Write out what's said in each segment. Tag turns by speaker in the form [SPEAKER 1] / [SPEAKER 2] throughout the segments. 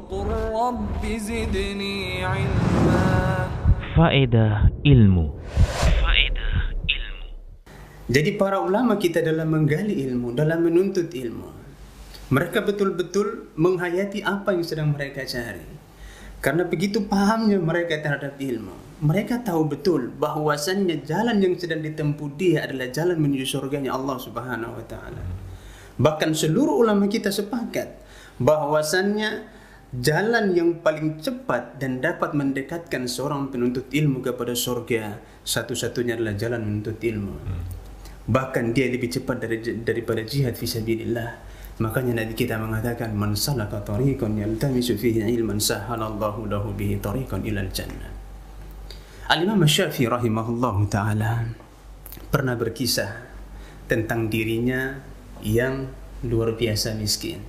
[SPEAKER 1] وقل رب زدني علما
[SPEAKER 2] Faedah ilmu. Faedah ilmu.
[SPEAKER 3] Jadi para ulama kita dalam menggali ilmu, dalam menuntut ilmu, mereka betul-betul menghayati apa yang sedang mereka cari. Karena begitu pahamnya mereka terhadap ilmu. Mereka tahu betul bahwasannya jalan yang sedang ditempuh dia adalah jalan menuju surganya Allah Subhanahu wa taala. Bahkan seluruh ulama kita sepakat bahwasannya jalan yang paling cepat dan dapat mendekatkan seorang penuntut ilmu kepada surga satu-satunya adalah jalan menuntut ilmu. Bahkan dia lebih cepat dari, daripada jihad fisabilillah. Makanya Nabi kita mengatakan man salaka tariqan yaltamisu fihi ilman sahalallahu lahu bihi tariqan ilal jannah. Al-Imam Syafi'i taala pernah berkisah tentang dirinya yang luar biasa miskin.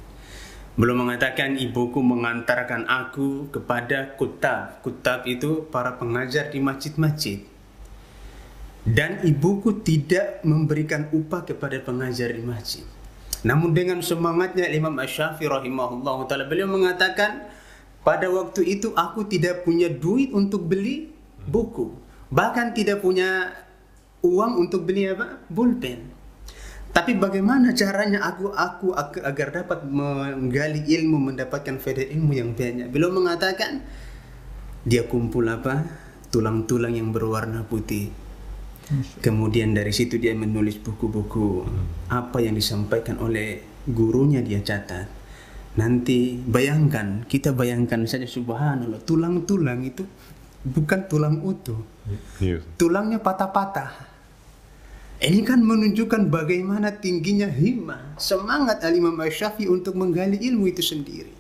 [SPEAKER 3] Belum mengatakan ibuku mengantarkan aku kepada kutab. Kutab itu para pengajar di masjid-masjid. Dan ibuku tidak memberikan upah kepada pengajar di masjid. Namun dengan semangatnya Imam Ash-Syafi'i rahimahullah ta'ala beliau mengatakan pada waktu itu aku tidak punya duit untuk beli buku. Bahkan tidak punya uang untuk beli apa? Pulpen. Tapi bagaimana caranya aku aku agar dapat menggali ilmu, mendapatkan faedah ilmu yang banyak? Beliau mengatakan dia kumpul apa? Tulang-tulang yang berwarna putih. Kemudian dari situ dia menulis buku-buku apa yang disampaikan oleh gurunya dia catat. Nanti bayangkan, kita bayangkan saja subhanallah, tulang-tulang itu bukan tulang utuh. Tulangnya patah-patah. Ini kan menunjukkan bagaimana tingginya himmah, semangat Al-Imam Syafi'i untuk menggali ilmu itu sendiri.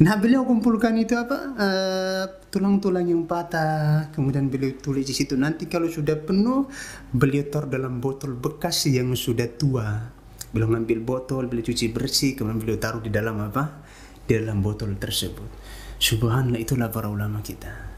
[SPEAKER 3] Nah beliau kumpulkan itu apa uh, tulang-tulang yang patah, kemudian beliau tulis di situ. Nanti kalau sudah penuh, beliau taruh dalam botol bekas yang sudah tua. Beliau ngambil botol, beliau cuci bersih, kemudian beliau taruh di dalam apa? Di dalam botol tersebut. Subhanallah itulah para ulama kita.